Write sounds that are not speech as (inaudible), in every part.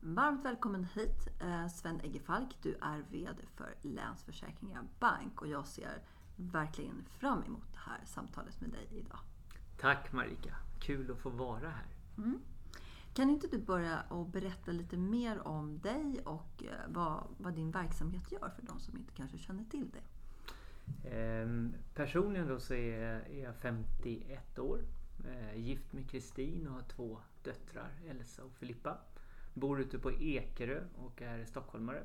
Varmt välkommen hit eh, Sven Eggefalk. Du är VD för Länsförsäkringar Bank och jag ser verkligen fram emot det här samtalet med dig idag. Tack Marika, kul att få vara här. Mm. Kan inte du börja och berätta lite mer om dig och eh, vad, vad din verksamhet gör för de som inte kanske känner till det? Ehm, personligen då så är jag 51 år, eh, gift med Kristin och har två döttrar, Elsa och Filippa. Bor ute på Ekerö och är stockholmare.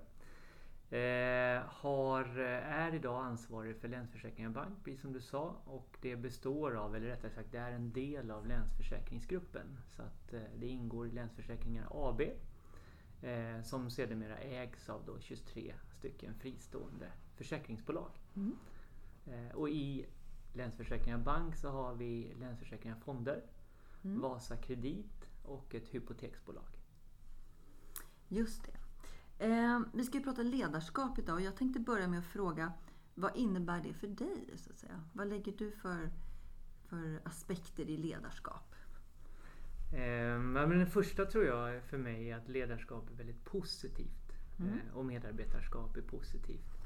Eh, har, är idag ansvarig för Länsförsäkringar Bank, precis som du sa. Och det består av, eller rättare sagt det är en del av Länsförsäkringsgruppen. Så att eh, det ingår i Länsförsäkringar AB. Eh, som sedermera ägs av då 23 stycken fristående försäkringsbolag. Mm. Eh, och i Länsförsäkringar Bank så har vi Länsförsäkringar Fonder, mm. Vasa Kredit och ett hypoteksbolag. Just det. Eh, vi ska ju prata ledarskap idag och jag tänkte börja med att fråga vad innebär det för dig? Så att säga? Vad lägger du för, för aspekter i ledarskap? Eh, men den första tror jag för mig är att ledarskap är väldigt positivt mm. eh, och medarbetarskap är positivt.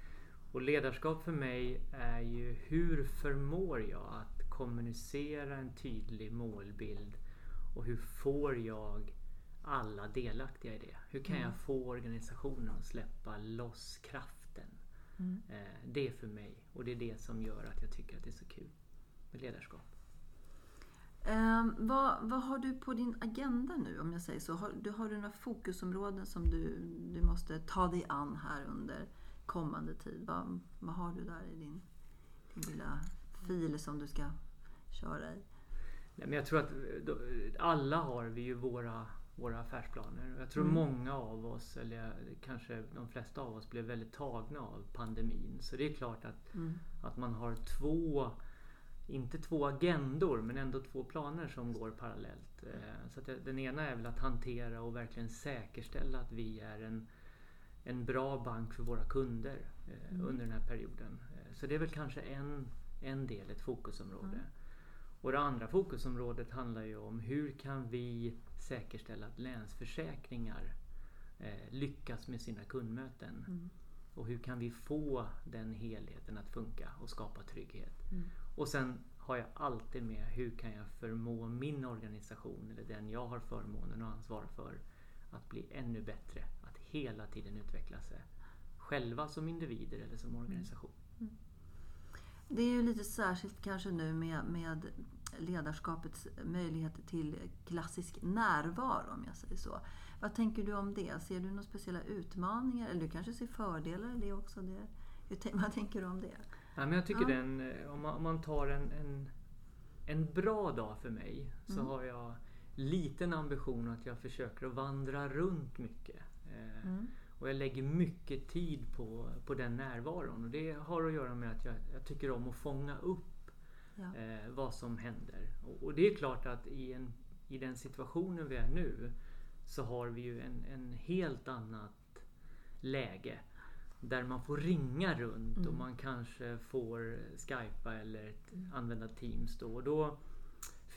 Och ledarskap för mig är ju hur förmår jag att kommunicera en tydlig målbild och hur får jag alla delaktiga i det? Hur kan mm. jag få organisationen att släppa loss kraften? Mm. Eh, det är för mig och det är det som gör att jag tycker att det är så kul med ledarskap. Um, vad, vad, har du på din agenda nu om jag säger så? Har du, har du några fokusområden som du, du måste ta dig an här under kommande tid? Vad, vad har du där i din, din lilla fil som du ska köra i? Nej, men jag tror att alla har vi ju våra våra affärsplaner. Jag tror mm. många av oss, eller kanske de flesta av oss, blev väldigt tagna av pandemin. Så det är klart att, mm. att man har två, inte två agendor, men ändå två planer som går parallellt. Eh, så den ena är väl att hantera och verkligen säkerställa att vi är en, en bra bank för våra kunder eh, mm. under den här perioden. Eh, så det är väl kanske en, en del, ett fokusområde. Mm. Och det andra fokusområdet handlar ju om hur kan vi säkerställa att Länsförsäkringar eh, lyckas med sina kundmöten. Mm. Och hur kan vi få den helheten att funka och skapa trygghet. Mm. Och sen har jag alltid med hur kan jag förmå min organisation eller den jag har förmånen och ansvar för att bli ännu bättre. Att hela tiden utveckla sig. Själva som individer eller som organisation. Mm. Det är ju lite särskilt kanske nu med, med ledarskapets möjligheter till klassisk närvaro om jag säger så. Vad tänker du om det? Ser du några speciella utmaningar? Eller du kanske ser fördelar i det också? Det, vad tänker du om det? Ja, men jag tycker ja. den, eh, om man, om man tar en, en, en, bra dag för mig så mm. har jag liten ambition att jag försöker att vandra runt mycket. Eh, mm. Och jag lägger mycket tid på, på den närvaron. Och det har att göra med att jag, jag tycker om att fånga upp ja. eh, vad som händer. Och, och, det är klart att i, en, i den situationen vi är nu så har vi ju en, en helt annat läge. Där man får ringa runt mm. och man kanske får skypa eller mm. använda Teams då. Och då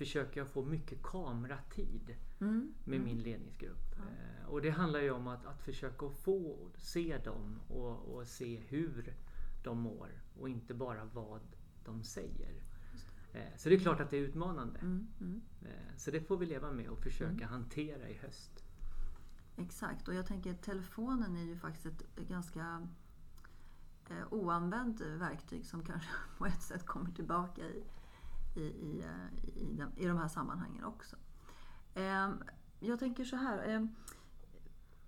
försöker jag få mycket kameratid mm. med mm. min ledningsgrupp. Ja. Eh, och det handlar ju om att, att försöka få se dem och, och, se hur de mår och inte bara vad de säger. Eh, så det är klart att det är utmanande. Mm. Mm. Eh, så det får vi leva med och försöka mm. hantera i höst. Exakt, och jag tänker att telefonen är ju faktiskt ett ganska eh, oanvänt verktyg som kanske (laughs) på ett sätt kommer tillbaka i, i, i, eh, i, de, i de här sammanhangen också. Eh, jag tänker så här. Eh,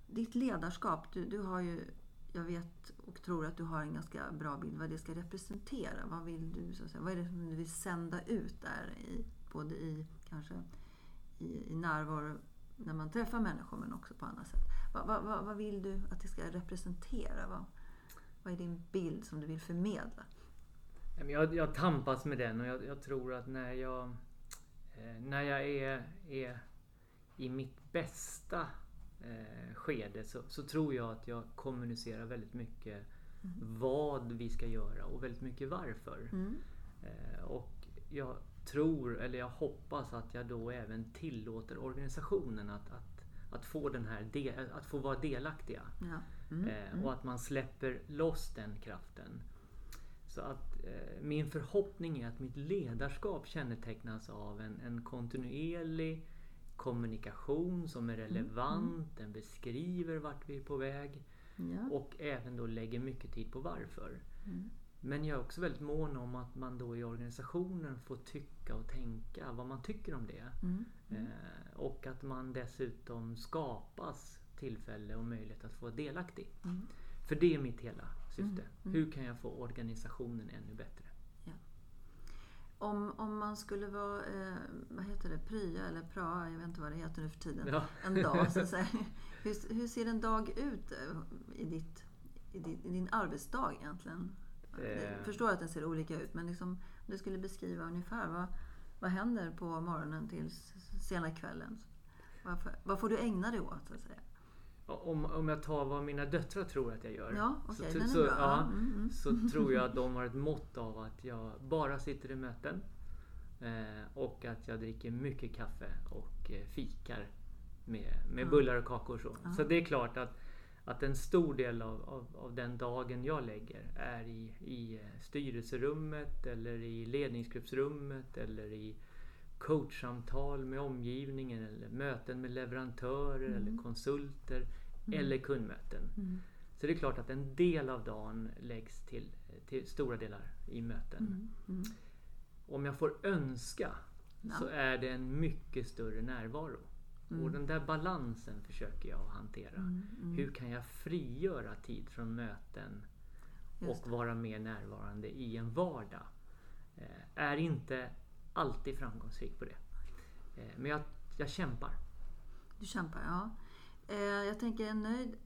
ditt ledarskap, du, du har ju jag vet och tror att du har en ganska bra bild vad det ska representera. Vad vill du, så att säga, vad är det som du vill sända ut där? I, både i, kanske, i, i närvaro när man träffar människor men också på andra sätt. Vad, vad, vad, vad vill du att det ska representera? Vad, vad är din bild som du vill förmedla? Jag, jag tampas med den och jag, jag tror att när jag, eh, när jag är, är i mitt bästa eh, skede så, så, tror jag att jag kommunicerar väldigt mycket mm. vad vi ska göra och väldigt mycket varför. Mm. Eh, och jag tror, eller jag hoppas att jag då även tillåter organisationen att, att, att, få, den här del, att få vara delaktiga. Ja. Mm. Eh, mm. och att man släpper loss den kraften. Så att eh, min förhoppning är att mitt ledarskap kännetecknas av en, en kontinuerlig kommunikation som är mm, relevant, mm. den beskriver vart vi är på väg ja. och även då lägger mycket tid på varför. Mm. Men jag är också väldigt mån om att man då i organisationen får tycka och tänka vad man tycker om det. Mm. mm. Eh, och att man dessutom skapas tillfälle och möjlighet att få vara delaktig. Mm. För det är mitt hela syfte. Hur kan jag få organisationen ännu bättre? Om, om man skulle vara, eh, vad heter det, prya eller praa, jag vet inte vad det heter nu för tiden, ja. en dag. Så att (laughs) säga. Hur, hur, ser en dag ut eh, i, ditt, i, din, i din arbetsdag egentligen? Jag eh. förstår att den ser olika ut, men liksom, om du skulle beskriva ungefär vad, vad händer på morgonen till sena kvällen? Vad, vad får du ägna dig åt? Så att säga? Om, om jag tar vad mina döttrar tror att jag gör. Ja, okay, så, så, ja, mm, mm. så (laughs) tror jag att de har ett mått av att jag bara sitter i möten. Eh, och att jag dricker mycket kaffe och eh, fikar med, med bullar och kakor. Så. Ja. så det är klart att, att en stor del av, av, av den dagen jag lägger är i, i eh, styrelserummet eller i ledningsgruppsrummet eller i coachsamtal med omgivningen eller möten med leverantörer mm. eller konsulter mm. eller kundmöten. Mm. Så det är klart att en del av dagen läggs till, till stora delar i möten. Mm. Mm. Om jag får önska ja. så är det en mycket större närvaro. Och den där balansen försöker jag hantera. Hur kan jag frigöra tid från möten och vara mer närvarande i en vardag? Eh, är inte alltid framgångsrik på det. Eh, men jag, jag kämpar. Du kämpar, ja. Eh, jag tänker en, nöjd,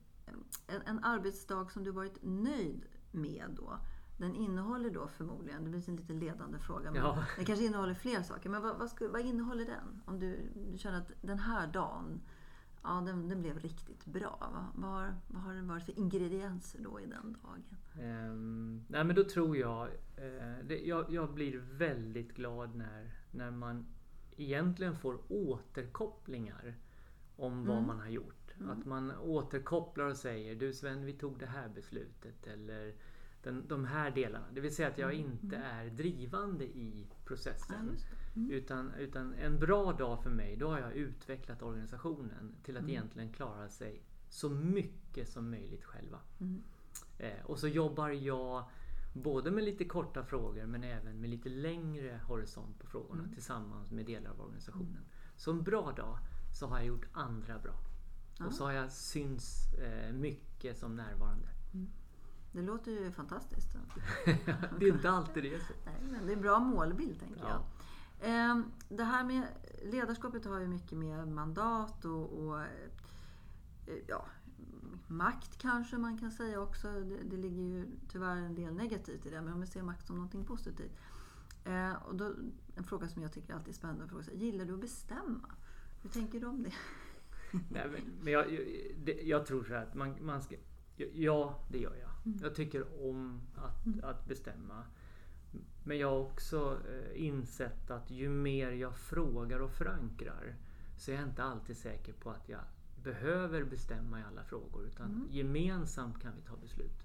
en, en arbetsdag som du varit nöjd med då. Den innehåller då förmodligen, det blir en lite ledande fråga, men ja. den kanske innehåller fler saker. Men vad, vad, ska, vad innehåller den? Om du, du, känner att den här dagen, ja den, den blev riktigt bra. Vad, vad, har, vad har det varit för ingredienser då i den dagen? Um, nej men då tror jag, uh, det, jag, jag blir väldigt glad när, när man egentligen får återkopplingar om mm. vad man har gjort. Mm. Att man återkopplar och säger Du Sven, vi tog det här beslutet. Eller den, de här delarna. Det vill säga att jag mm. inte mm. är drivande i processen. Mm. Utan, utan en bra dag för mig, då har jag utvecklat organisationen till att mm. egentligen klara sig så mycket som möjligt själva. Mm. Eh, och så jobbar jag både med lite korta frågor men även med lite längre horisont på frågorna mm. tillsammans med delar av organisationen. Så en bra dag så har jag gjort andra bra. Och så har jag syns eh, mycket som närvarande. Mm. Det låter ju fantastiskt. (laughs) det är inte alltid det är så. Nej, men det är en bra målbild tänker ja. jag. Eh, det här med ledarskapet har ju mycket med mandat och, och eh, ja, makt kanske man kan säga också. Det, det, ligger ju tyvärr en del negativt i det, men om vi ser makt som någonting positivt. Eh, och då, en fråga som jag tycker alltid är spännande. Fråga, gillar du att bestämma? Hur tänker du om det? (laughs) Nej, men, jag, det, jag, tror så här att man, man ska... Ja, det gör jag. Mm. Jag tycker om att, mm. att bestämma. Men jag har också eh, insett att ju mer jag frågar och förankrar så är jag inte alltid säker på att jag behöver bestämma i alla frågor utan mm. gemensamt kan vi ta beslut.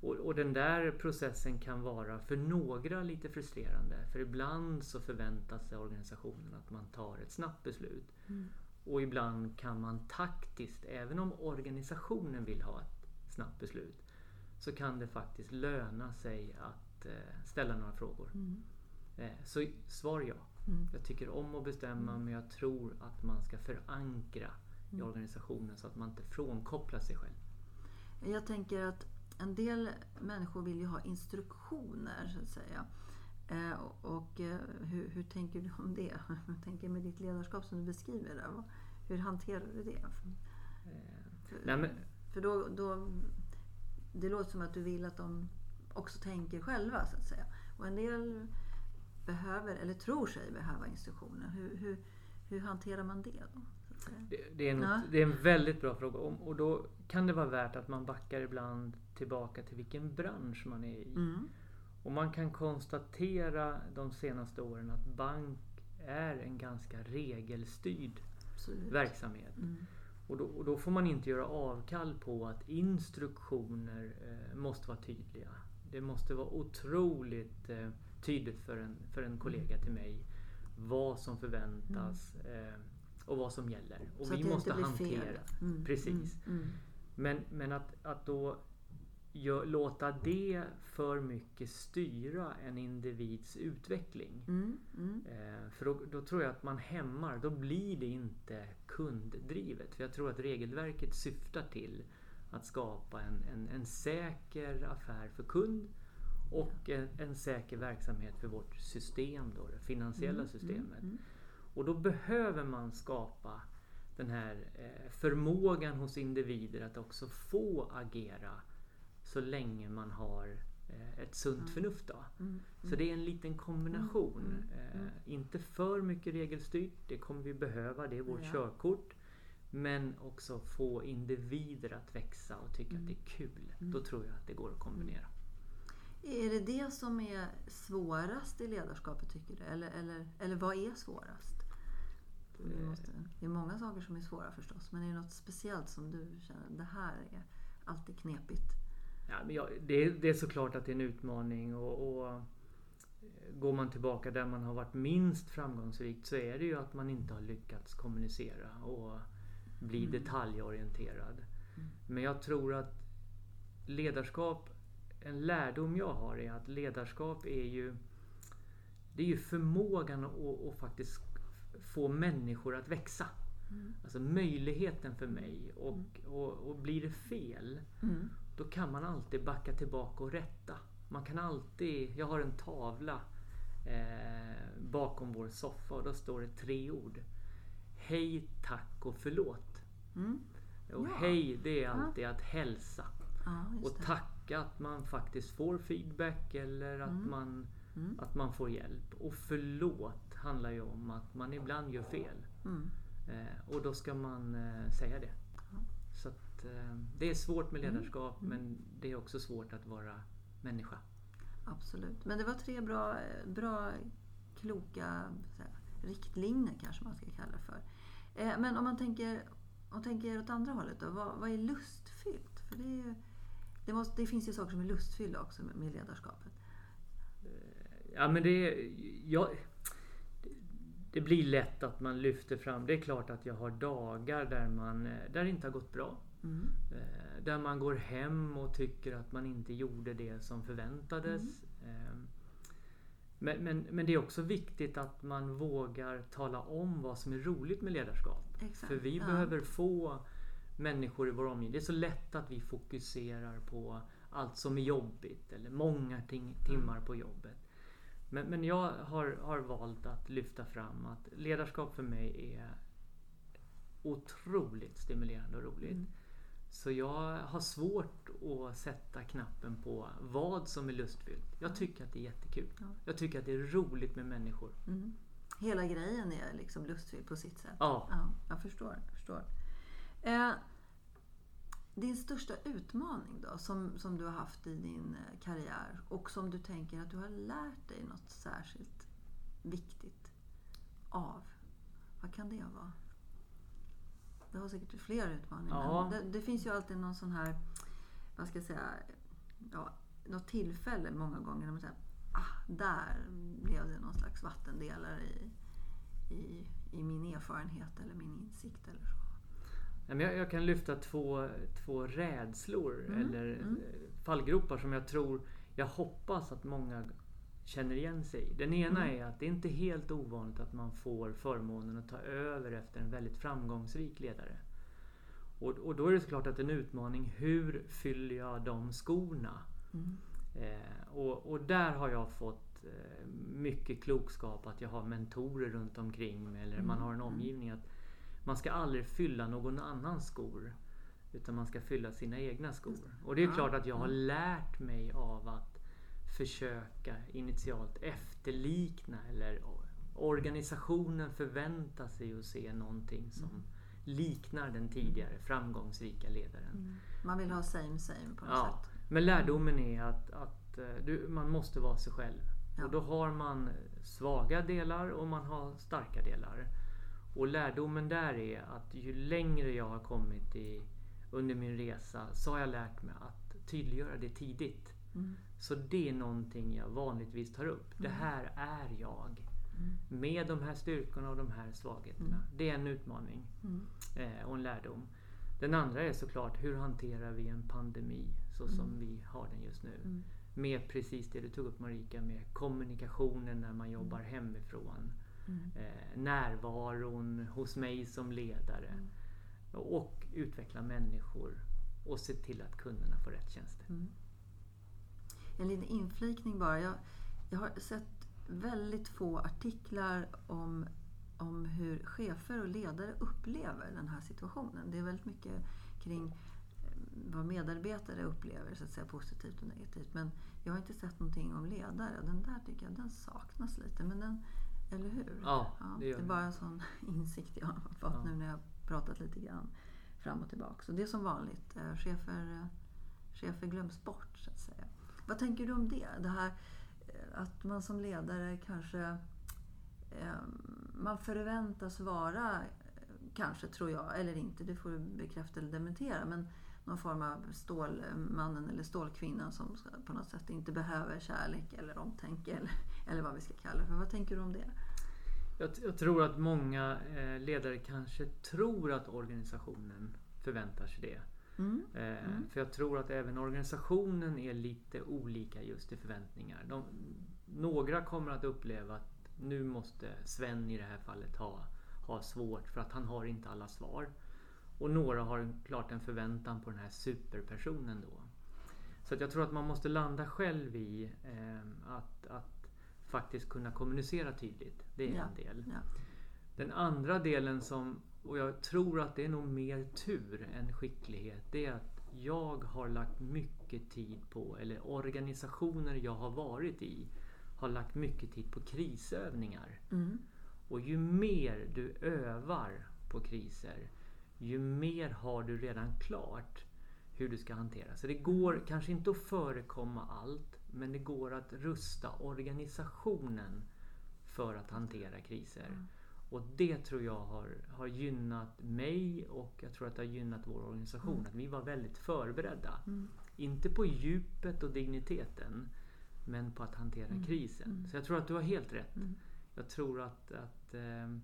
Och, och, den där processen kan vara för några lite frustrerande för ibland så förväntas sig organisationen att man tar ett snabbt beslut. Mm. Och ibland kan man taktiskt, även om organisationen vill ha ett snabbt beslut, så kan det faktiskt löna sig att eh, ställa några frågor. Mm. Eh, så svar ja. Mm. Jag tycker om att bestämma Mm. men jag tror att man ska förankra i Mm. organisationen så att man inte frånkopplar sig själv. Jag tänker att en del människor vill ju ha instruktioner så att säga. Eh, och eh, hur, hur tänker du om det? (laughs) Jag tänker med ditt ledarskap som du beskriver där. Hur hanterar du det? För, nej, men, för då, då, det låter som att du vill att de också tänker själva så att säga. Och en del behöver, eller tror sig behöva instruktioner. Hur, hur, hur hanterar man det då? Det, det, är en, Ja. det är en väldigt bra fråga och, och då kan det vara värt att man backar ibland tillbaka till vilken bransch man är i. Mm. Och man kan konstatera de senaste åren att bank är en ganska regelstyrd Absolut. verksamhet. Mm. Och då, och då får man inte göra avkall på att instruktioner eh, måste vara tydliga. Det måste vara otroligt eh, tydligt för en, för en kollega till mig vad som förväntas eh, och vad som gäller. Och Så vi måste hantera. Mm. Precis. Mm. Mm. Men, men att, att då låta det för mycket styra en individs utveckling. Mm. Mm. Eh, för då, då tror jag att man hämmar, då blir det inte kunddrivet. För jag tror att regelverket syftar till att skapa en, en, en säker affär för kund och en, en säker verksamhet för vårt system, då, det finansiella Mm. systemet. Mm. Och då behöver man skapa den här eh, förmågan hos individer att också få agera så länge man har eh, ett sunt Mm. förnuft. Då. Mm. Så det är en liten kombination. Mm, mm, mm. Eh, inte för mycket regelstyrt, det kommer vi behöva, det är vårt Ja. körkort. Men också få individer att växa och tycka Mm. att det är kul. Mm. Då tror jag att det går att kombinera. Är det det som är svårast i ledarskapet tycker du? Eller, eller, eller vad är svårast? Det, Eh, måste, det är många saker som är svåra förstås. Men är det något speciellt som du känner, det här är alltid knepigt? Ja, men jag, det, är, det är såklart att det är en utmaning och, och eh, går man tillbaka där man har varit minst framgångsrikt så är det ju att man inte har lyckats kommunicera och bli Mm. detaljorienterad. Mm. Men jag tror att ledarskap, en lärdom jag har är att ledarskap är ju det är ju förmågan att, att faktiskt få människor att växa. Mm. Alltså möjligheten för mig och, och, och blir det fel Mm. Då kan man alltid backa tillbaka och rätta. Man kan alltid, jag har en tavla eh, bakom vår soffa och då står det tre ord. Hej, tack och förlåt. Mm. Och Ja. hej det är Ja. alltid att hälsa. Ja, Och tacka att man faktiskt får feedback eller att, Mm. man, Mm. att man får hjälp. Och förlåt handlar ju om att man ibland gör fel. Mm. Eh, och då ska man eh, säga det. Att, eh, det är svårt med Mm. ledarskap Mm. men det är också svårt att vara människa. Absolut. Men det var tre bra, bra kloka här, riktlinjer kanske man ska kalla det för. Eh, men om man tänker, om tänker åt andra hållet då. Vad, vad är lustfyllt? För det, ju, det, måste, det finns ju saker som är lustfyllda också med, med ledarskapet. Ja men det, jag, det, blir lätt att man lyfter fram. Det är klart att jag har dagar där, man, eh, där det inte har gått bra. Mm. Där man går hem och tycker att man inte gjorde det som förväntades. Eh, Men, men, men det är också viktigt att man vågar tala om vad som är roligt med ledarskap. Exakt. För vi Ja. behöver få människor i vår omgivning. Det är så lätt att vi fokuserar på allt som är jobbigt eller många ting, timmar på jobbet. Men, men jag har, har valt att lyfta fram att ledarskap för mig är otroligt stimulerande och roligt. Mm. Så jag har svårt att sätta knappen på vad som är lustfyllt. Jag tycker att det är jättekul. Ja. Jag tycker att det är roligt med människor. Mm. Hela grejen är liksom lustfylld på sitt sätt. Ja. Ja, jag förstår. Förstår. Eh, din största utmaning då, som, som du har haft i din eh, karriär och som du tänker att du har lärt dig något särskilt viktigt av. Vad kan det vara? Det har säkert fler utmaningar. Ja. Det, det finns ju alltid någon sån här, vad ska jag säga, ja, något tillfälle många gånger när man säger ah, där blev det någon slags vattendelare i, i, i min erfarenhet eller min insikt eller så. Jag, jag kan lyfta två, två rädslor Mm, eller mm. fallgropar som jag tror, jag hoppas att många känner igen sig i. Den ena Mm. är att det är inte helt ovanligt att man får förmånen att ta över efter en väldigt framgångsrik ledare. Och, och då är det såklart att en utmaning, hur fyller jag de skorna? Mm. Eh, och, och där har jag fått eh, mycket klokskap att jag har mentorer runt omkring mig eller man Mm, har en mm. omgivning. att Man ska aldrig fylla någon annans skor. Utan man ska fylla sina egna skor. Och det är Ja, klart att jag har mm. lärt mig av att försöka initialt efterlikna eller organisationen förväntar sig att se någonting som Mm. liknar den tidigare framgångsrika ledaren. Mm. Man vill ha same same på något Ja, sätt. men lärdomen är att, att eh, du, man måste vara sig själv. Ja. Och då har man svaga delar och man har starka delar. Och lärdomen där är att ju längre jag har kommit i, under min resa så har jag lärt mig att tydliggöra det tidigt. Mm. Så det är någonting jag vanligtvis tar upp. Det Mm. här är jag. Mm. Med de här styrkorna och de här svagheterna. Det är en utmaning eh, och en lärdom. Den andra är såklart hur hanterar vi en pandemi så som vi har den just nu. Med precis det du tog upp Marika, med kommunikationen när man jobbar hemifrån. Mm. Eh, närvaron hos mig som ledare. Mm. Och utveckla människor och se till att kunderna får rätt tjänster. Mm. En liten inflikning bara. Jag, jag har sett väldigt få artiklar om, om hur chefer och ledare upplever den här situationen. Det är väldigt mycket kring eh, vad medarbetare upplever, så att säga positivt och negativt. Men jag har inte sett någonting om ledare. Den där tycker jag den saknas lite. Men den, eller hur? Ja, det det gör är det. bara en sån (laughs) insikt jag har fått Ja. nu när jag pratat lite grann fram och tillbaka. Så det är som vanligt. eh, Chefer, eh, chefer glöms bort, så att säga. Vad tänker du om det? Det här eh, att man som ledare kanske eh, man förväntas vara, eh, kanske tror jag, eller inte, det får du bekräfta eller dementera, men någon form av stålmannen eller stålkvinnan som på något sätt inte behöver kärlek eller omtänke eller, eller vad vi ska kalla det för. Vad tänker du om det? Jag, jag tror att många ledare kanske tror att organisationen förväntar sig det. Mm. Eh, Mm. För jag tror att även organisationen är lite olika just i förväntningar. De, några kommer att uppleva att nu måste Sven i det här fallet ha, ha svårt för att han har inte alla svar. Och några har klart en förväntan på den här superpersonen då. Så jag tror att man måste landa själv i eh, att, att faktiskt kunna kommunicera tydligt. Det är Ja, en del. Ja. Den andra delen som, och jag tror att det är nog mer tur än skicklighet, det är att jag har lagt mycket tid på, eller organisationer jag har varit i, har lagt mycket tid på krisövningar. Mm. Och ju mer du övar på kriser, ju mer har du redan klart hur du ska hantera. Så det går kanske inte att förekomma allt, men det går att rusta organisationen för att hantera kriser. Mm. Och det tror jag har, har gynnat mig och jag tror att det har gynnat vår organisation. Mm. Att vi var väldigt förberedda. Mm. Inte på djupet och digniteten, men på att hantera Mm. krisen. Mm. Så jag tror att du har helt rätt. Mm. Jag tror att, att ehm,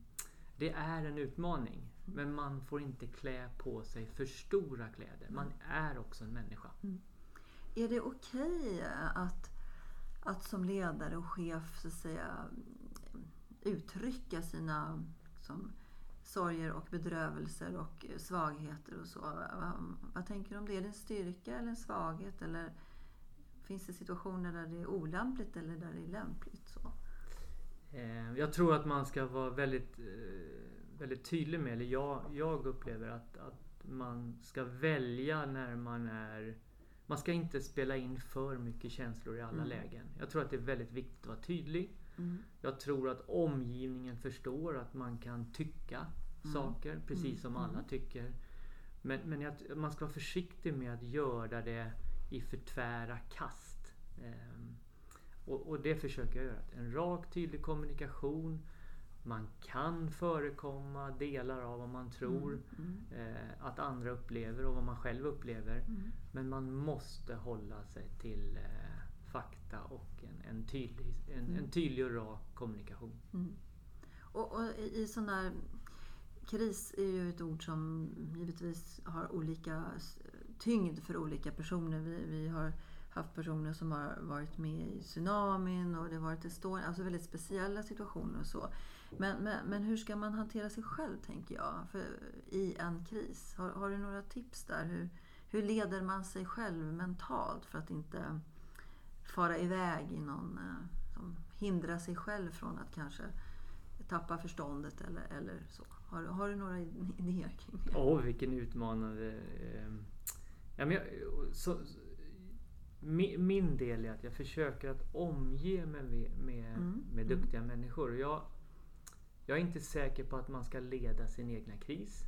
det är en utmaning. Mm. Men man får inte klä på sig för stora kläder. Man är också en människa. Är det okej att, att som ledare och chef så att säga, uttrycka sina liksom, sorger och bedrövelser och svagheter och så? Vad, vad tänker du om det? Är det en styrka eller en svaghet? Eller finns det situationer där det är olämpligt eller där det är lämpligt? Så? Eh, Jag tror att man ska vara väldigt, eh, väldigt tydlig med, eller jag, jag upplever att, att man ska välja när man är man ska inte spela in för mycket känslor i alla Mm. lägen. Jag tror att det är väldigt viktigt att vara tydlig. Mm. Jag tror att omgivningen förstår att man kan tycka Mm. saker precis Mm. som alla Mm. tycker. Men, men jag, man ska vara försiktig med att göra det i för tvära kast. Ehm, och, och det försöker jag göra. En rak tydlig kommunikation. Man kan förekomma delar av vad man tror Mm. eh, att andra upplever och vad man själv upplever. Mm. Men man måste hålla sig till eh, fakta och en, en, tydlig, en, Mm. en tydlig och rak kommunikation. Mm. Och, och i sån där kris är ju ett ord som givetvis har olika tyngd för olika personer. Vi, vi har haft personer som har varit med i tsunamin och det har varit Estonia, alltså väldigt speciella situationer och så. Men, men, men, hur ska man hantera sig själv tänker jag för, i en kris? Har, har du några tips där? Hur, hur leder man sig själv mentalt för att inte fara iväg i någon, eh, som hindrar sig själv från att kanske tappa förståndet eller, eller så? Har, har du några idéer kring det? Åh, oh, vilken utmanande... Eh, ja, men jag, så, min, min del är att jag försöker att omge mig med, med, mm. med mm. duktiga mm. människor. Jag, jag är inte säker på att man ska leda sin egna kris.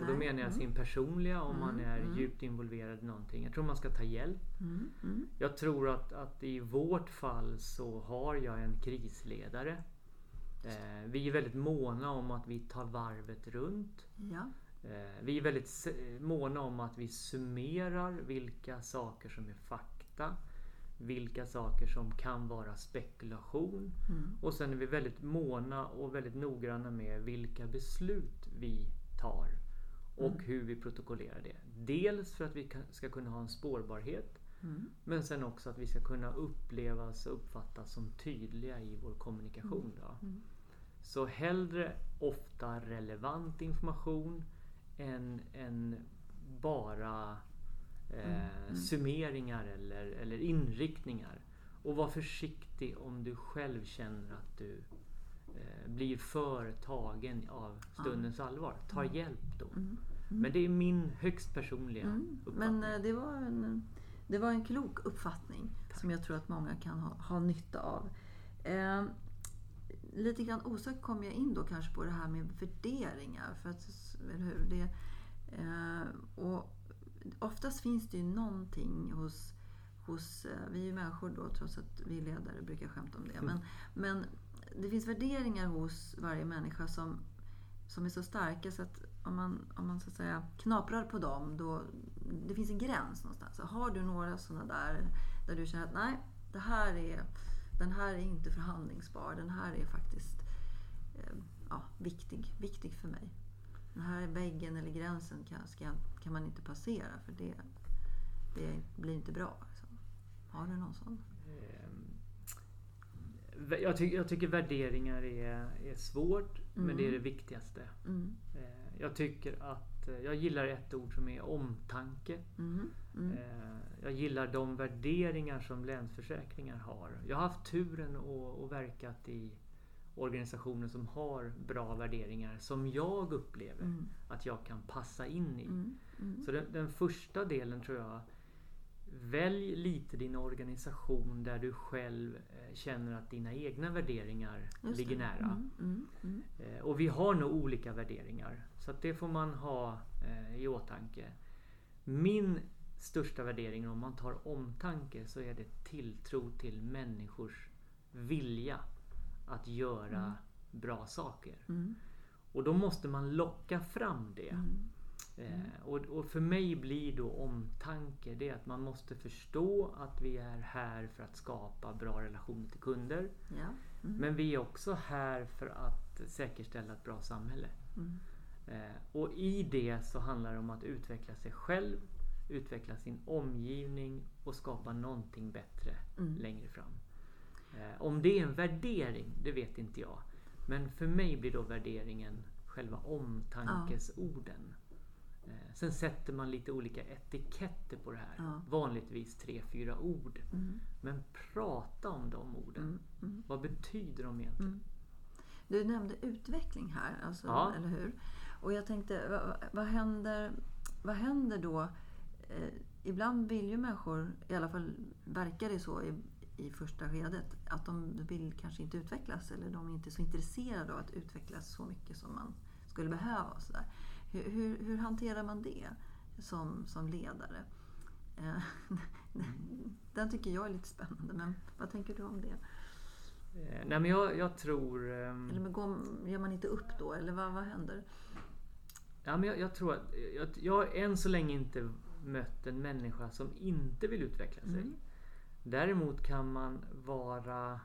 Och då menar jag mm. sin personliga om man mm, är mm. djupt involverad i någonting. Jag tror man ska ta hjälp. Jag tror att, att i vårt fall så har jag en krisledare. Eh, vi är väldigt måna om att vi tar varvet runt. Ja. Eh, vi är väldigt måna om att vi summerar vilka saker som är fakta. Vilka saker som kan vara spekulation. Mm. Och sen är vi väldigt måna och väldigt noggranna med vilka beslut vi tar. Och mm. hur vi protokollerar det. Dels för att vi ska kunna ha en spårbarhet. Mm. Men sen också att vi ska kunna upplevas och uppfattas som tydliga i vår kommunikation. Då. Mm. Så hellre ofta relevant information än, än bara eh, mm. summeringar eller, eller inriktningar. Och var försiktig om du själv känner att du blir för tagen av stundens mm. allvar. Ta mm. hjälp då. Mm. mm. Men det är min högst personliga mm. uppfattning. Men eh, det var, en, det var en klok uppfattning Tack. som jag tror att många kan ha, ha nytta av. Eh, lite grann osökt kom jag in då kanske på det här med värderingar. För att, eller hur? Det, eh, och oftast finns det ju någonting hos, hos eh, vi är ju människor då trots att vi ledare brukar skämta om det. Men, men det finns värderingar hos varje människa som, som är så starka så att om man, om man så att säga knaprar på dem, då det finns en gräns någonstans. Så har du några sådana där, där du känner att nej, det här är, den här är inte förhandlingsbar. Den här är faktiskt eh, ja, viktig, viktig för mig. Den här väggen eller gränsen kan, ska, kan man inte passera för det, det blir inte bra. Liksom. Har du någon sån? Eh, jag, ty jag tycker värderingar är, är svårt, mm. men det är det viktigaste. Mm. Eh, jag tycker att eh, jag gillar ett ord som är omtanke. Mm. Mm. Eh, jag gillar de värderingar som Länsförsäkringar har. Jag har haft turen att verkat i organisationer som har bra värderingar som jag upplever mm. att jag kan passa in i. Mm. Mm. Så den, den, första delen tror jag Välj lite din organisation där du själv eh, känner att dina egna värderingar ligger nära. Mm, mm, mm. Eh, och vi har nog olika värderingar. Så det får man ha eh, i åtanke. Min största värdering om man tar omtanke så är det tilltro till människors vilja att göra mm. bra saker. Mm. Och då måste man locka fram det. Mm. Eh, och, och, för mig blir då omtanke det att man måste förstå att vi är här för att skapa bra relationer till kunder. Ja. Mm. Men vi är också här för att säkerställa ett bra samhälle. Mm. Eh, och i det så handlar det om att utveckla sig själv, utveckla sin omgivning och skapa någonting bättre mm. längre fram. Eh, om det är en värdering, det vet inte jag. Men för mig blir då värderingen själva omtankesorden. Eh, sen sätter man lite olika etiketter på det här. Ja. Vanligtvis tre, fyra ord. Mm. Men prata om de orden. Mm. Mm. Vad betyder de egentligen? Mm. Du nämnde utveckling här, alltså, ja. eller hur? Och jag tänkte, vad, vad, händer, vad händer då? Eh, ibland vill ju människor, i alla fall verkar det så i första skedet. Att de vill kanske inte utvecklas eller de är inte så intresserade av att utvecklas så mycket som man skulle behöva. Och så där. Hur, hur, hur hanterar man det som, som ledare? Eh, (laughs) den tycker jag är lite spännande, men vad tänker du om det? Eh, nej men jag, jag tror... Um... Eller går, ger man inte upp då, eller vad, vad händer? Ja, men jag, jag tror att jag, jag har än så länge inte mött en människa som inte vill utveckla sig. Mm. Däremot kan man vara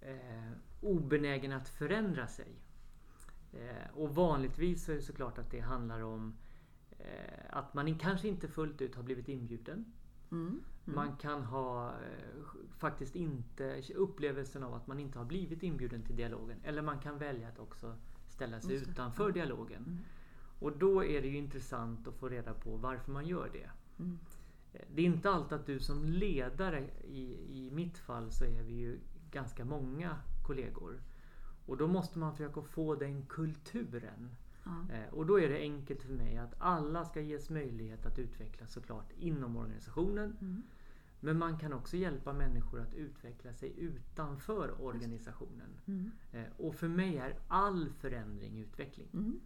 eh, obenägen att förändra sig. Eh, och vanligtvis så är det såklart att det handlar om eh, att man kanske inte fullt ut har blivit inbjuden. Mm. Mm. Man kan ha eh, faktiskt inte upplevelsen av att man inte har blivit inbjuden till dialogen. Eller man kan välja att också ställa sig utanför mm. dialogen. Mm. Och då är det ju intressant att få reda på varför man gör det. Mm. Det är inte alltid att du som ledare, i, i mitt fall så är vi ju ganska många kollegor. Och då måste man försöka få den kulturen. Mm. och då är det enkelt för mig att alla ska ges möjlighet att utvecklas såklart inom organisationen. Mm. Men man kan också hjälpa människor att utveckla sig utanför organisationen. Mm. Eh, och för mig är all förändring utveckling. Mm.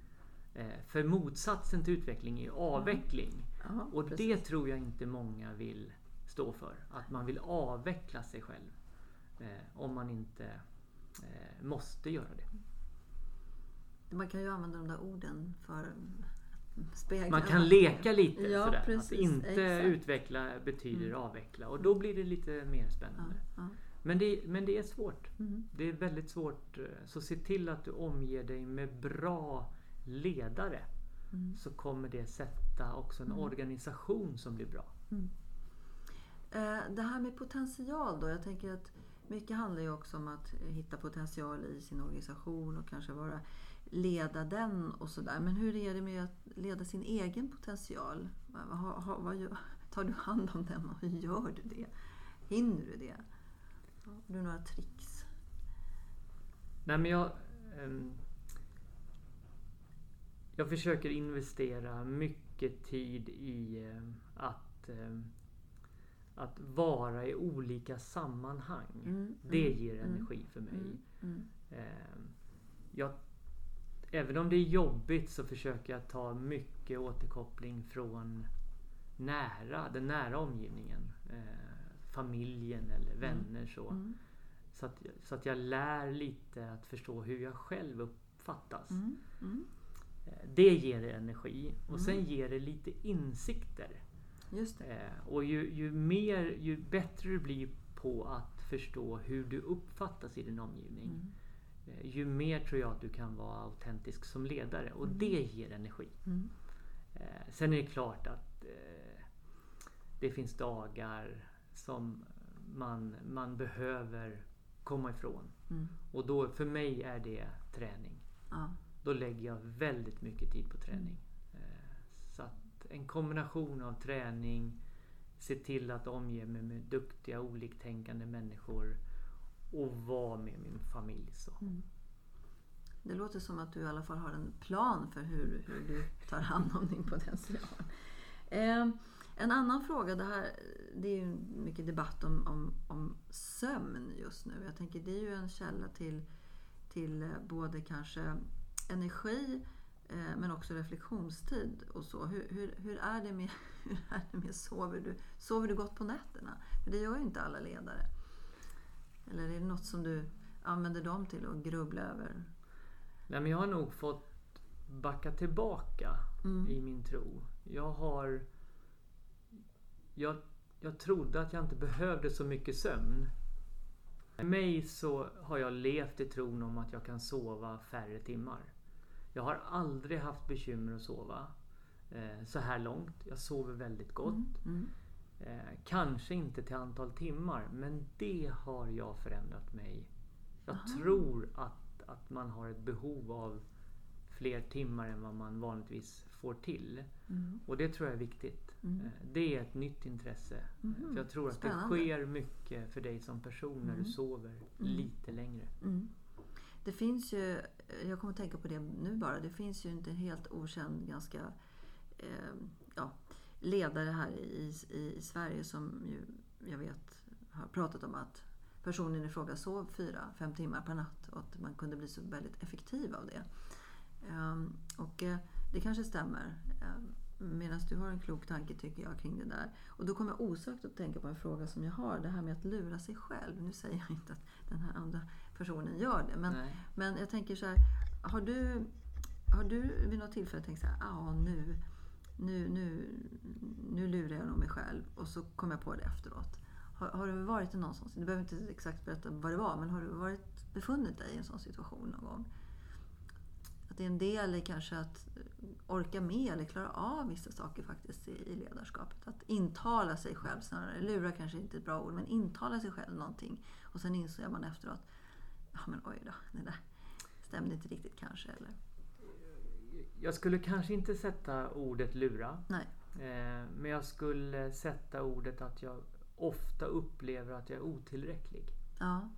Eh, för motsatsen till utveckling är avveckling. Mm. Aha, och precis. det tror jag inte många vill stå för. Att man vill avveckla sig själv. Eh, om man inte måste göra det. Man kan ju använda de där orden för spegla. Man kan leka lite ja, sådär. Precis, att inte exakt. utveckla betyder mm. avveckla och då blir det lite mer spännande. Ja, ja. Men, det, men det är svårt. Mm. Det är väldigt svårt. Så se till att du omger dig med bra ledare. Mm. Så kommer det sätta också en mm. organisation som blir bra. Mm. Eh, det här med potential då. Jag tänker att mycket handlar ju också om att eh, hitta potential i sin organisation och kanske vara leda den och sådär. Men hur är det med att leda sin egen potential? Har, har, vad, tar du hand om den och hur gör du det? Hinner du det? Har du några tricks? Nej men jag... Ehm, jag försöker investera mycket tid i ehm, att ehm, att vara i olika sammanhang. Mm, det mm, ger energi mm, för mig. Mm, mm. jag även om det är jobbigt så försöker jag ta mycket återkoppling från nära, den nära omgivningen. Eh, familjen eller vänner så. Så, att, så att jag lär lite att förstå hur jag själv uppfattas. Eh, det ger energi och sen ger det lite insikter. Just eh, och ju, ju, mer, ju bättre du blir på att förstå hur du uppfattas i din omgivning mm. Eh, ju mer tror jag att du kan vara autentisk som ledare och mm. det ger energi. Mm. Eh, sen är det klart att det finns dagar som man, man behöver komma ifrån. Mm. Och då, för mig är det träning. Ja. Då lägger jag väldigt mycket tid på träning. Mm. Så att en kombination av träning, se till att omge mig med duktiga oliktänkande människor och vara med min familj. Så. Mm. Det låter som att du i alla fall har en plan för hur, hur du tar hand om din potential. Eh, en annan fråga, det, här, det är ju mycket debatt om, om, om, sömn just nu. Jag tänker det är ju en källa till, till eh, både kanske energi men också reflektionstid och så. Hur, hur, hur, är det med, (laughs) hur är det med sover, du, sover du gott på nätterna? För det gör ju inte alla ledare. Eller är det något som du använder dem till att grubbla över? Nej, men jag har nog fått backa tillbaka mm. i min tro. Jag har... Jag, jag trodde att jag inte behövde så mycket sömn. För mig så har jag levt i tron om att jag kan sova färre timmar. Jag har aldrig haft bekymmer att sova eh, så här långt. Jag sover väldigt gott. Mm. Mm. Eh, kanske inte till antal timmar, men det har jag förändrat mig. Jag Aha. tror att, att man har ett behov av fler timmar än vad man vanligtvis får till. Mm. Och det tror jag är viktigt. Mm. Eh, det är ett nytt intresse. Mm. För jag tror Spännande. att det sker mycket för dig som person när du mm. sover mm. lite längre. Det finns ju, Eh, jag kommer att tänka på det nu bara, det finns ju inte en helt okänd ganska eh, ja, ledare här i, i, i Sverige som ju, jag vet har pratat om att personen i fråga sov fyra, fem timmar per natt och att man kunde bli så väldigt effektiv av det. Um, och uh, det kanske stämmer. Um, Medan du har en klok tanke tycker jag kring det där. Och då kommer jag osökt att tänka på en fråga som jag har. Det här med att lura sig själv. Nu säger jag inte att den här andra personen gör det. Men, men jag tänker så här. Har du, har du vid något tillfälle tänkt så här. Ja, nu nu, nu, nu lurar jag nog mig själv och så kom jag på det efteråt. Har, har du varit i någon sån Du behöver inte exakt berätta vad det var, men har du varit, befunnit dig i en sån situation någon gång? att det är en del i kanske att orka med eller klara av vissa saker faktiskt i, i ledarskapet. Att intala sig själv snarare. Lura kanske inte är ett bra ord, men intala sig själv någonting. Och sen inser man efteråt, ja men oj då, det där stämde inte riktigt kanske. Eller? Jag skulle kanske inte sätta ordet lura. Nej. Eh, men jag skulle sätta ordet att jag ofta upplever att jag är otillräcklig. Ja.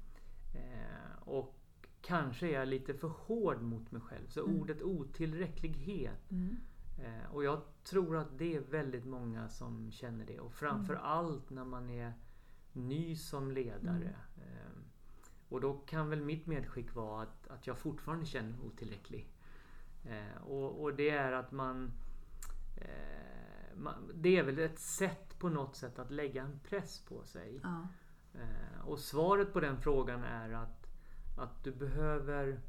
Eh, och kanske är jag lite för hård mot mig själv. Så Mm. ordet otillräcklighet. Mm. Eh, och jag tror att det är väldigt många som känner det. Och framför Mm. allt när man är ny som ledare. Eh, och då kan väl mitt medskick vara att, att jag fortfarande känner mig otillräcklig. Eh, och, och det är att man, eh, man... Det är väl ett sätt på något sätt att lägga en press på sig. Ja. Eh, och svaret på den frågan är att, att du behöver...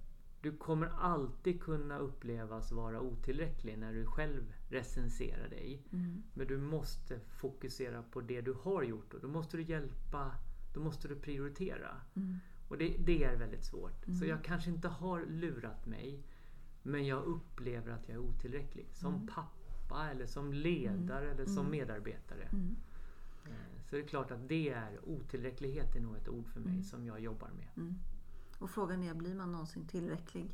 Du kommer alltid kunna upplevas vara otillräcklig när du själv recenserar dig. Mm. Men du måste fokusera på det du har gjort och då måste du hjälpa, då måste du prioritera. Mm. Och det, det är väldigt svårt. Så Mm. jag kanske inte har lurat mig men jag upplever att jag är otillräcklig. Som Mm. pappa eller som ledare eller som Mm. medarbetare. Mm. Eh, Så det är klart att det är otillräcklighet är nog ett ord för mig Mm. som jag jobbar med. Mm. Och frågan är, blir man någonsin tillräcklig?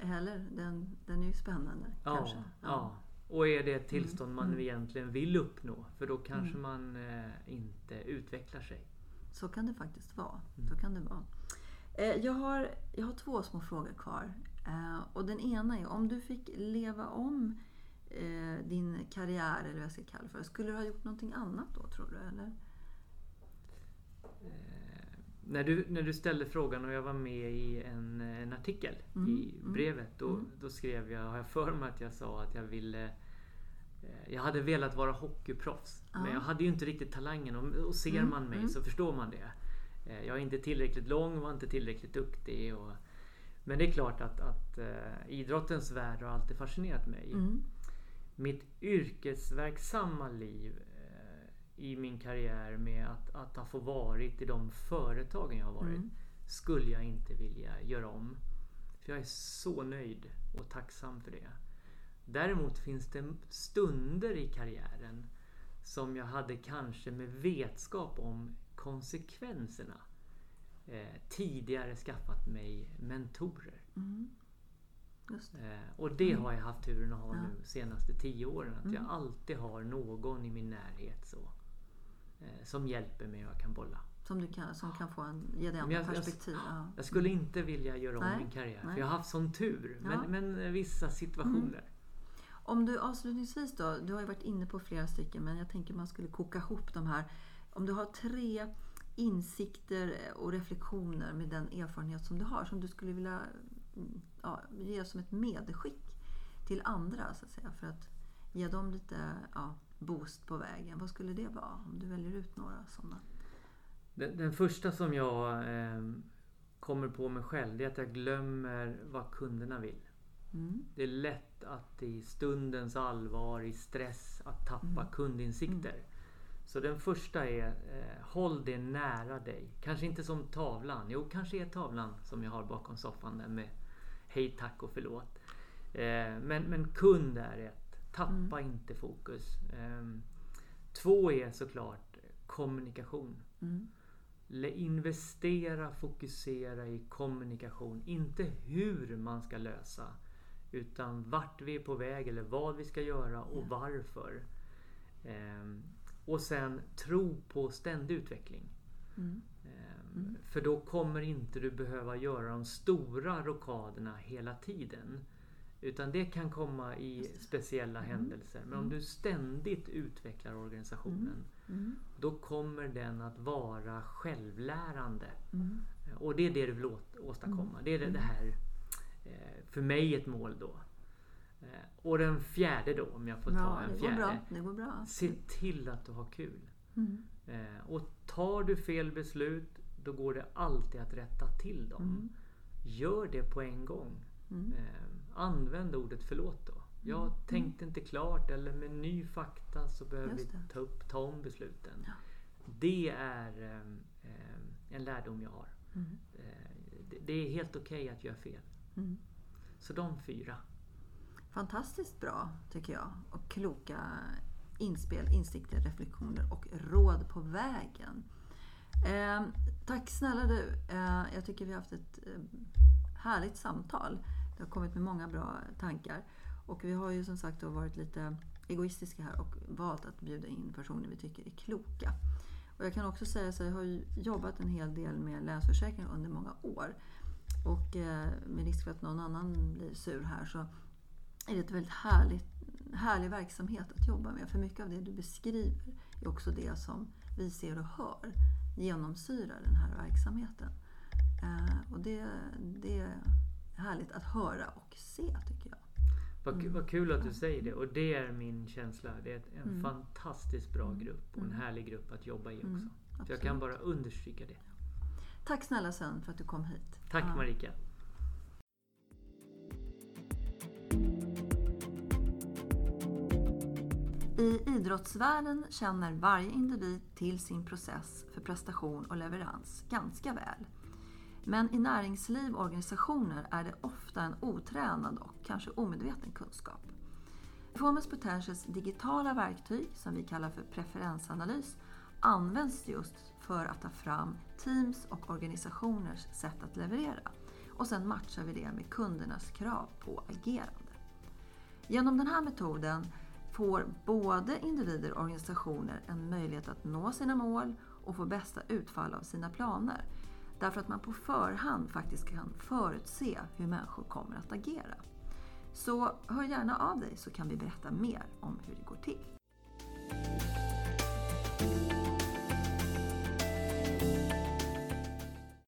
Eller? Den, den är ju spännande Ja, kanske. ja. Och är det ett tillstånd man Mm. egentligen vill uppnå? För då kanske Mm. man eh, inte utvecklar sig. Så kan det faktiskt vara. Mm. Så kan det vara. Eh, jag, har, jag har två små frågor kvar. Eh, och den ena är, om du fick leva om eh, din karriär, eller vad jag ska kalla det för, skulle du ha gjort någonting annat då tror du? Eller? När, du, när du ställde frågan och jag var med i en, en artikel Mm, i mm, brevet. Då, mm. då skrev jag, har jag för mig att jag sa att jag ville jag hade velat vara hockeyproffs. Ja. Men jag hade ju inte riktigt talangen. Och, och ser Mm, man mig mm. så förstår man det. Eh, Jag är inte tillräckligt lång, var inte tillräckligt duktig. Och, men det är klart att, att eh, idrottens värld har alltid fascinerat mig. Mm. Mitt yrkesverksamma liv eh, i min karriär med att, att ha få varit i de företagen jag har varit Mm. skulle jag inte vilja göra om. För jag är så nöjd och tacksam för det. Däremot finns det stunder i karriären som jag hade kanske med vetskap om konsekvenserna eh, tidigare skaffat mig mentorer. Mm. Det. Eh, och det har jag haft turen att ha Ja. nu senaste tio åren. Att Mm. jag alltid har någon i min närhet så, eh, som hjälper mig och jag kan bolla. Som, du kan, som kan få en, ge dig Men andra jag- jag- perspektiv. Ja. Jag skulle inte vilja göra om Nej, min karriär. nej. För jag har haft sån tur. Men, Ja. men eh, vissa situationer. Om du avslutningsvis då, du har ju varit inne på flera stycken men jag tänker man skulle koka ihop de här. Om du har tre insikter och reflektioner med den erfarenhet som du har som du skulle vilja mm, ja, ge som ett medskick till andra så att säga för att ge dem lite ja, boost på vägen. Vad skulle det vara om du väljer ut några sådana? Den, den första som jag eh, kommer på mig själv det är att jag glömmer vad kunderna vill. Mm. Det är lätt att i stundens allvar, i stress, att tappa Mm. kundinsikter. Så den första är, eh, håll det nära dig. Kanske inte som tavlan. Jo, kanske är tavlan som jag har bakom soffan där med hej, tack och förlåt. Eh, men, men kund är ett. Tappa inte fokus. Eh, två är såklart kommunikation. Mm. Investera, fokusera i kommunikation. Inte hur man ska lösa. Utan vart vi är på väg eller vad vi ska göra och Ja. varför. Ehm, och sen tro på ständig utveckling. Mm. Ehm, Mm. För då kommer inte du behöva göra de stora rockaderna hela tiden. Utan det kan komma i speciella Mm. händelser. Men om Mm. du ständigt utvecklar organisationen Mm. då kommer den att vara självlärande. Mm. Och det är det du vill åstadkomma. Det är det, här, för mig ett mål då. Eh, Och den fjärde då, om jag får ta Ja, en fjärde. bra. Det går bra. Se till att du har kul. Mm. Eh, Och tar du fel beslut, då går det alltid att rätta till dem. Mm. Gör det på en gång. Mm. Eh, Använd ordet förlåt då. Jag Mm. tänkte inte klart eller med ny fakta så behöver vi ta, upp, ta om besluten. Ja. Det är en lärdom jag har. Mm. Eh, det, är helt okej att göra fel. Mm. Så de fyra. Fantastiskt bra tycker jag. Och kloka inspel, insikter, reflektioner och råd på vägen. Eh, tack snälla du. Eh, jag tycker vi har haft ett eh, härligt samtal. Det har kommit med många bra tankar. Och vi har ju som sagt varit lite egoistiska här och valt att bjuda in personer vi tycker är kloka. Och jag kan också säga att jag har jobbat en hel del med Länsförsäkringar under många år. Och eh, med risk för att någon annan blir sur här så är det ett väldigt härligt, härlig verksamhet att jobba med. För mycket av det du beskriver är också det som vi ser och hör genomsyrar den här verksamheten. Eh, och det, det är härligt att höra och se tycker jag. Vad, mm. vad kul att du säger det och det är min känsla. Det är en mm. fantastiskt bra mm. grupp och en mm. härlig grupp att jobba i också. Mm, jag kan bara understryka det. Tack snälla Sven för att du kom hit. Tack ja. Marika. I idrottsvärlden känner varje individ till sin process för prestation och leverans ganska väl. Men i näringsliv och organisationer är det ofta en otränad och kanske omedveten kunskap. Performance Potentials digitala verktyg, som vi kallar för preferensanalys, används just för att ta fram teams och organisationers sätt att leverera. Och sen matchar vi det med kundernas krav på agerande. Genom den här metoden får både individer och organisationer en möjlighet att nå sina mål och få bästa utfall av sina planer. Därför att man på förhand faktiskt kan förutse hur människor kommer att agera. Så hör gärna av dig så kan vi berätta mer om hur det går till.